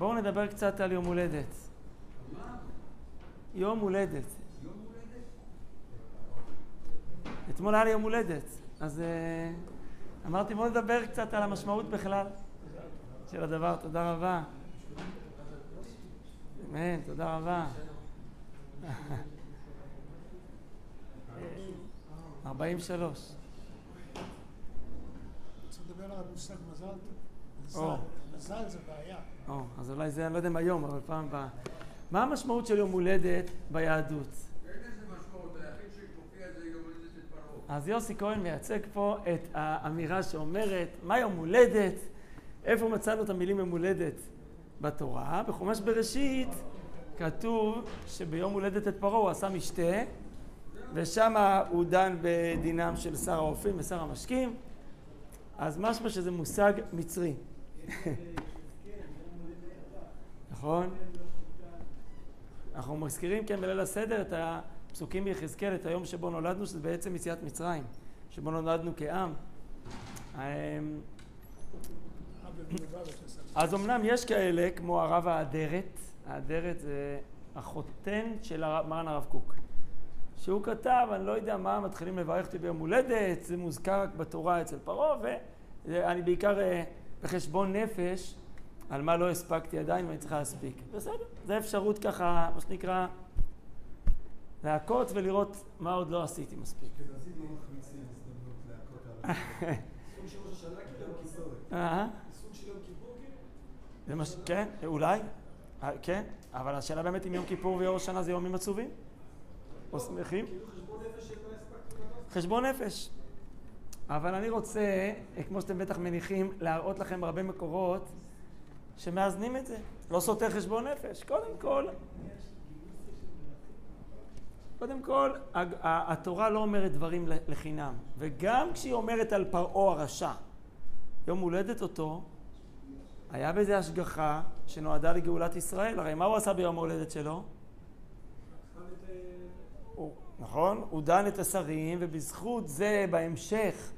בואו נדבר קצת על יום הולדת. יום הולדת. אתמול היה לי יום הולדת, אז אה, אמרתי בואו נדבר קצת על המשמעות בכלל של הדבר. תודה רבה. אמן, תודה רבה. 43. רוצה לדבר על המושג מזל. טוב? מזל, מזל זה בעיה. או, אז אולי זה, אני לא יודע אם היום, אבל פעם הבאה. מה המשמעות של יום הולדת ביהדות? אין איזה משמעות, היחיד שמופיע זה יום הולדת את פרעה. אז יוסי כהן מייצג פה את האמירה שאומרת, מה יום הולדת? איפה מצאנו את המילים יום הולדת בתורה? בחומש בראשית כתוב שביום הולדת את פרעה הוא עשה משתה, ושם הוא דן בדינם של שר האופים ושר המשקים, אז משמע שזה מושג מצרי. נכון? אנחנו מזכירים, כן, בליל הסדר, את הפסוקים ביחזקאל, את היום שבו נולדנו, שזה בעצם יציאת מצרים, שבו נולדנו כעם. אמ. אז אמנם יש כאלה, כמו הרב האדרת, האדרת זה החותן של מרן הרב קוק, שהוא כתב, אני לא יודע מה, מתחילים לברך אותי ביום הולדת, זה מוזכר רק בתורה אצל פרעה, ואני בעיקר אה, בחשבון נפש על מה לא הספקתי עדיין ואני צריכה להספיק. בסדר, זו אפשרות ככה, מה שנקרא, להכות ולראות מה עוד לא עשיתי מספיק. כן, אולי, אה, כן, אבל השאלה באמת אם יום כיפור ויום שנה זה יומים עצובים? או שמחים? כאילו חשבון נפש שלא הספקתי לעשות. חשבון נפש. אבל אני רוצה, אה, כמו שאתם בטח מניחים, להראות לכם הרבה מקורות שמאזנים את זה. לא סותר חשבון נפש. קודם כל, קודם כל, התורה לא אומרת דברים לחינם. וגם כשהיא אומרת על פרעה הרשע, יום הולדת אותו, היה בזה השגחה שנועדה לגאולת ישראל. הרי מה הוא עשה ביום ההולדת שלו? הוא, נכון? הוא דן את השרים, ובזכות זה בהמשך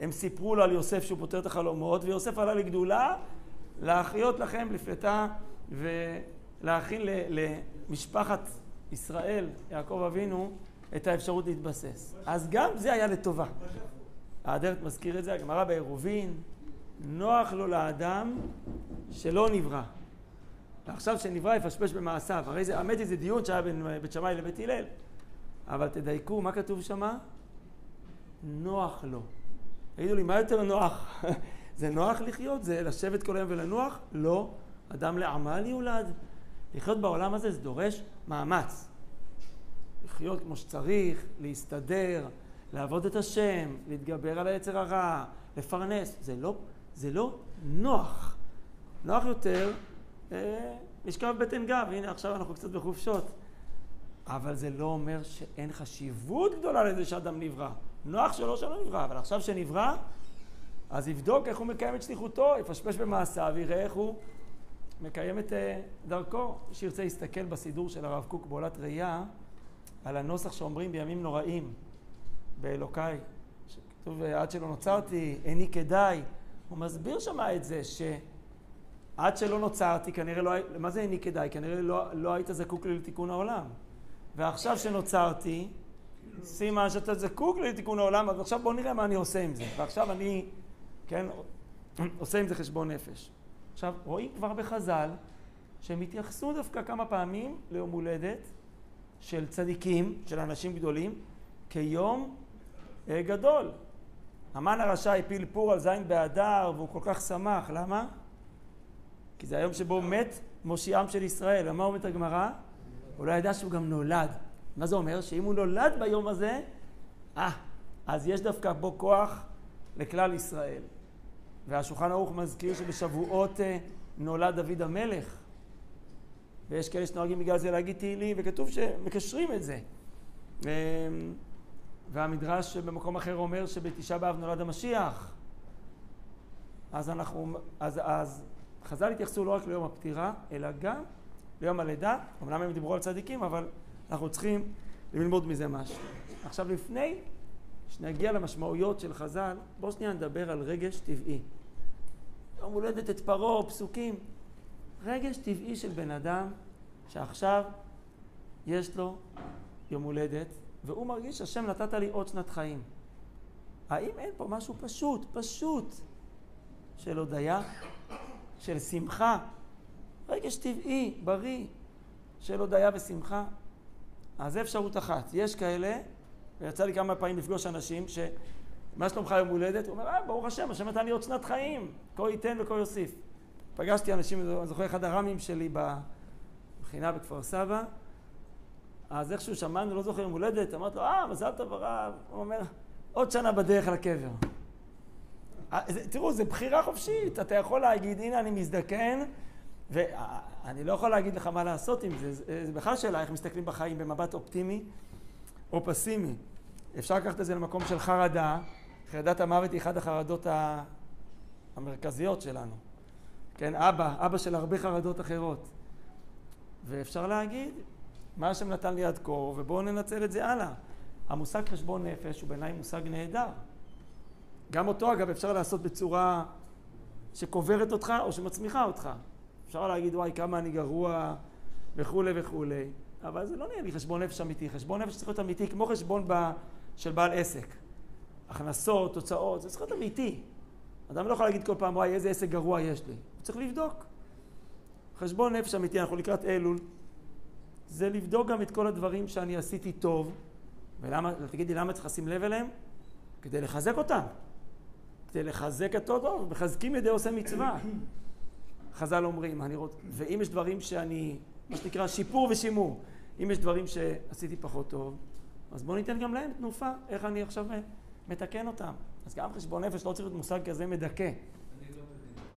הם סיפרו לו על יוסף שהוא פותר את החלומות, ויוסף עלה לגדולה להחיות לכם לפלטה ולהכין למשפחת ישראל, יעקב אבינו, את האפשרות להתבסס. אז גם זה היה לטובה. האדרת מזכיר את זה, הגמרא בעירובין, נוח לו לאדם שלא נברא. ועכשיו שנברא יפשפש במעשיו. הרי זה, האמת היא זה דיון שהיה בין בית שמאי לבית הלל. אבל תדייקו, מה כתוב שמה? נוח לו. תגידו לי, מה יותר נוח? זה נוח לחיות? זה לשבת כל היום ולנוח? לא. אדם לעמל יולד. לחיות בעולם הזה זה דורש מאמץ. לחיות כמו שצריך, להסתדר, לעבוד את השם, להתגבר על היצר הרע, לפרנס. זה לא, זה לא נוח. נוח יותר אה, לשכב בבטן גב. הנה, עכשיו אנחנו קצת בחופשות. אבל זה לא אומר שאין חשיבות גדולה לזה שאדם נברא. נוח שלא שלא נברא, אבל עכשיו שנברא, אז יבדוק איך הוא מקיים את שליחותו, יפשפש במעשיו, יראה איך הוא מקיים את אה, דרכו. מי שירצה להסתכל בסידור של הרב קוק בעולת ראייה, על הנוסח שאומרים בימים נוראים באלוקיי, שכתוב עד שלא נוצרתי, איני כדאי. הוא מסביר שמה את זה, שעד שלא נוצרתי, כנראה לא, הי- מה זה איני כדאי? כנראה לא, לא היית זקוק לי לתיקון העולם. ועכשיו שנוצרתי, סימן שאתה זקוק לתיקון העולם, אז עכשיו בוא נראה מה אני עושה עם זה. ועכשיו אני, כן, עושה עם זה חשבון נפש. עכשיו, רואים כבר בחז"ל שהם התייחסו דווקא כמה פעמים ליום הולדת של צדיקים, של אנשים גדולים, כיום אה, גדול. המן הרשע הפיל פור על זין באדר והוא כל כך שמח, למה? כי זה היום שבו מת מושיעם של ישראל. ומה אומרת הגמרא? הוא לא ידע שהוא גם נולד. מה זה אומר? שאם הוא נולד ביום הזה, אה, אז יש דווקא בו כוח לכלל ישראל. והשולחן ערוך מזכיר שבשבועות אה, נולד דוד המלך. ויש כאלה שנוהגים בגלל זה להגיד תהילים, וכתוב שמקשרים את זה. אה, והמדרש במקום אחר אומר שבתשעה באב נולד המשיח. אז אנחנו, אז, אז חז"ל התייחסו לא רק ליום הפטירה, אלא גם ליום הלידה. אמנם הם דיברו על צדיקים, אבל אנחנו צריכים ללמוד מזה משהו. עכשיו, לפני שנגיע למשמעויות של חז"ל, בואו שנייה נדבר על רגש טבעי. יום הולדת את פרעה, פסוקים. רגש טבעי של בן אדם שעכשיו יש לו יום הולדת, והוא מרגיש, השם נתת לי עוד שנת חיים. האם אין פה משהו פשוט, פשוט, של הודיה, של שמחה, רגש טבעי, בריא, של הודיה ושמחה? אז זו אפשרות אחת. יש כאלה, ויצא לי כמה פעמים לפגוש אנשים ש... מה שלומך יום הולדת? הוא אומר, אה, ברוך השם, השם נתן לי עוד שנת חיים, כה ייתן וכה יוסיף. פגשתי אנשים, אני זוכר אחד הרמים שלי במכינה בכפר סבא, אז איכשהו שמענו, לא זוכר יום הולדת, אמרתי לו, אה, מזל טוב הרב. הוא אומר, עוד שנה בדרך לקבר. אה, תראו, זו בחירה חופשית, אתה יכול להגיד, הנה אני מזדקן, ואני לא יכול להגיד לך מה לעשות עם זה, זה בכלל שאלה איך מסתכלים בחיים במבט אופטימי או פסימי. אפשר לקחת את זה למקום של חרדה, חרדת המוות היא אחת החרדות המרכזיות שלנו. כן, אבא, אבא של הרבה חרדות אחרות. ואפשר להגיד, מה השם נתן לי עד כה, ובואו ננצל את זה הלאה. המושג חשבון נפש הוא בעיניי מושג נהדר. גם אותו, אגב, אפשר לעשות בצורה שקוברת אותך או שמצמיחה אותך. אפשר להגיד, וואי, כמה אני גרוע וכולי וכולי, אבל זה לא נראה לי חשבון נפש אמיתי. חשבון נפש צריך להיות אמיתי, כמו חשבון ב... של בעל עסק. הכנסות, תוצאות, זה צריך להיות אמיתי. אדם לא יכול להגיד כל פעם, וואי, איזה עסק גרוע יש לי. הוא צריך לבדוק. חשבון נפש אמיתי, אנחנו לקראת אלול, זה לבדוק גם את כל הדברים שאני עשיתי טוב, ולמה, תגידי, למה צריך לשים לב אליהם? כדי לחזק אותם. כדי לחזק את טוב, מחזקים ידי עושה מצווה. חז"ל אומרים, אני רוצ... ואם יש דברים שאני, מה שנקרא שיפור ושימור, אם יש דברים שעשיתי פחות טוב, אז בואו ניתן גם להם תנופה, איך אני עכשיו מתקן אותם. אז גם חשבון נפש לא צריך להיות מושג כזה מדכא.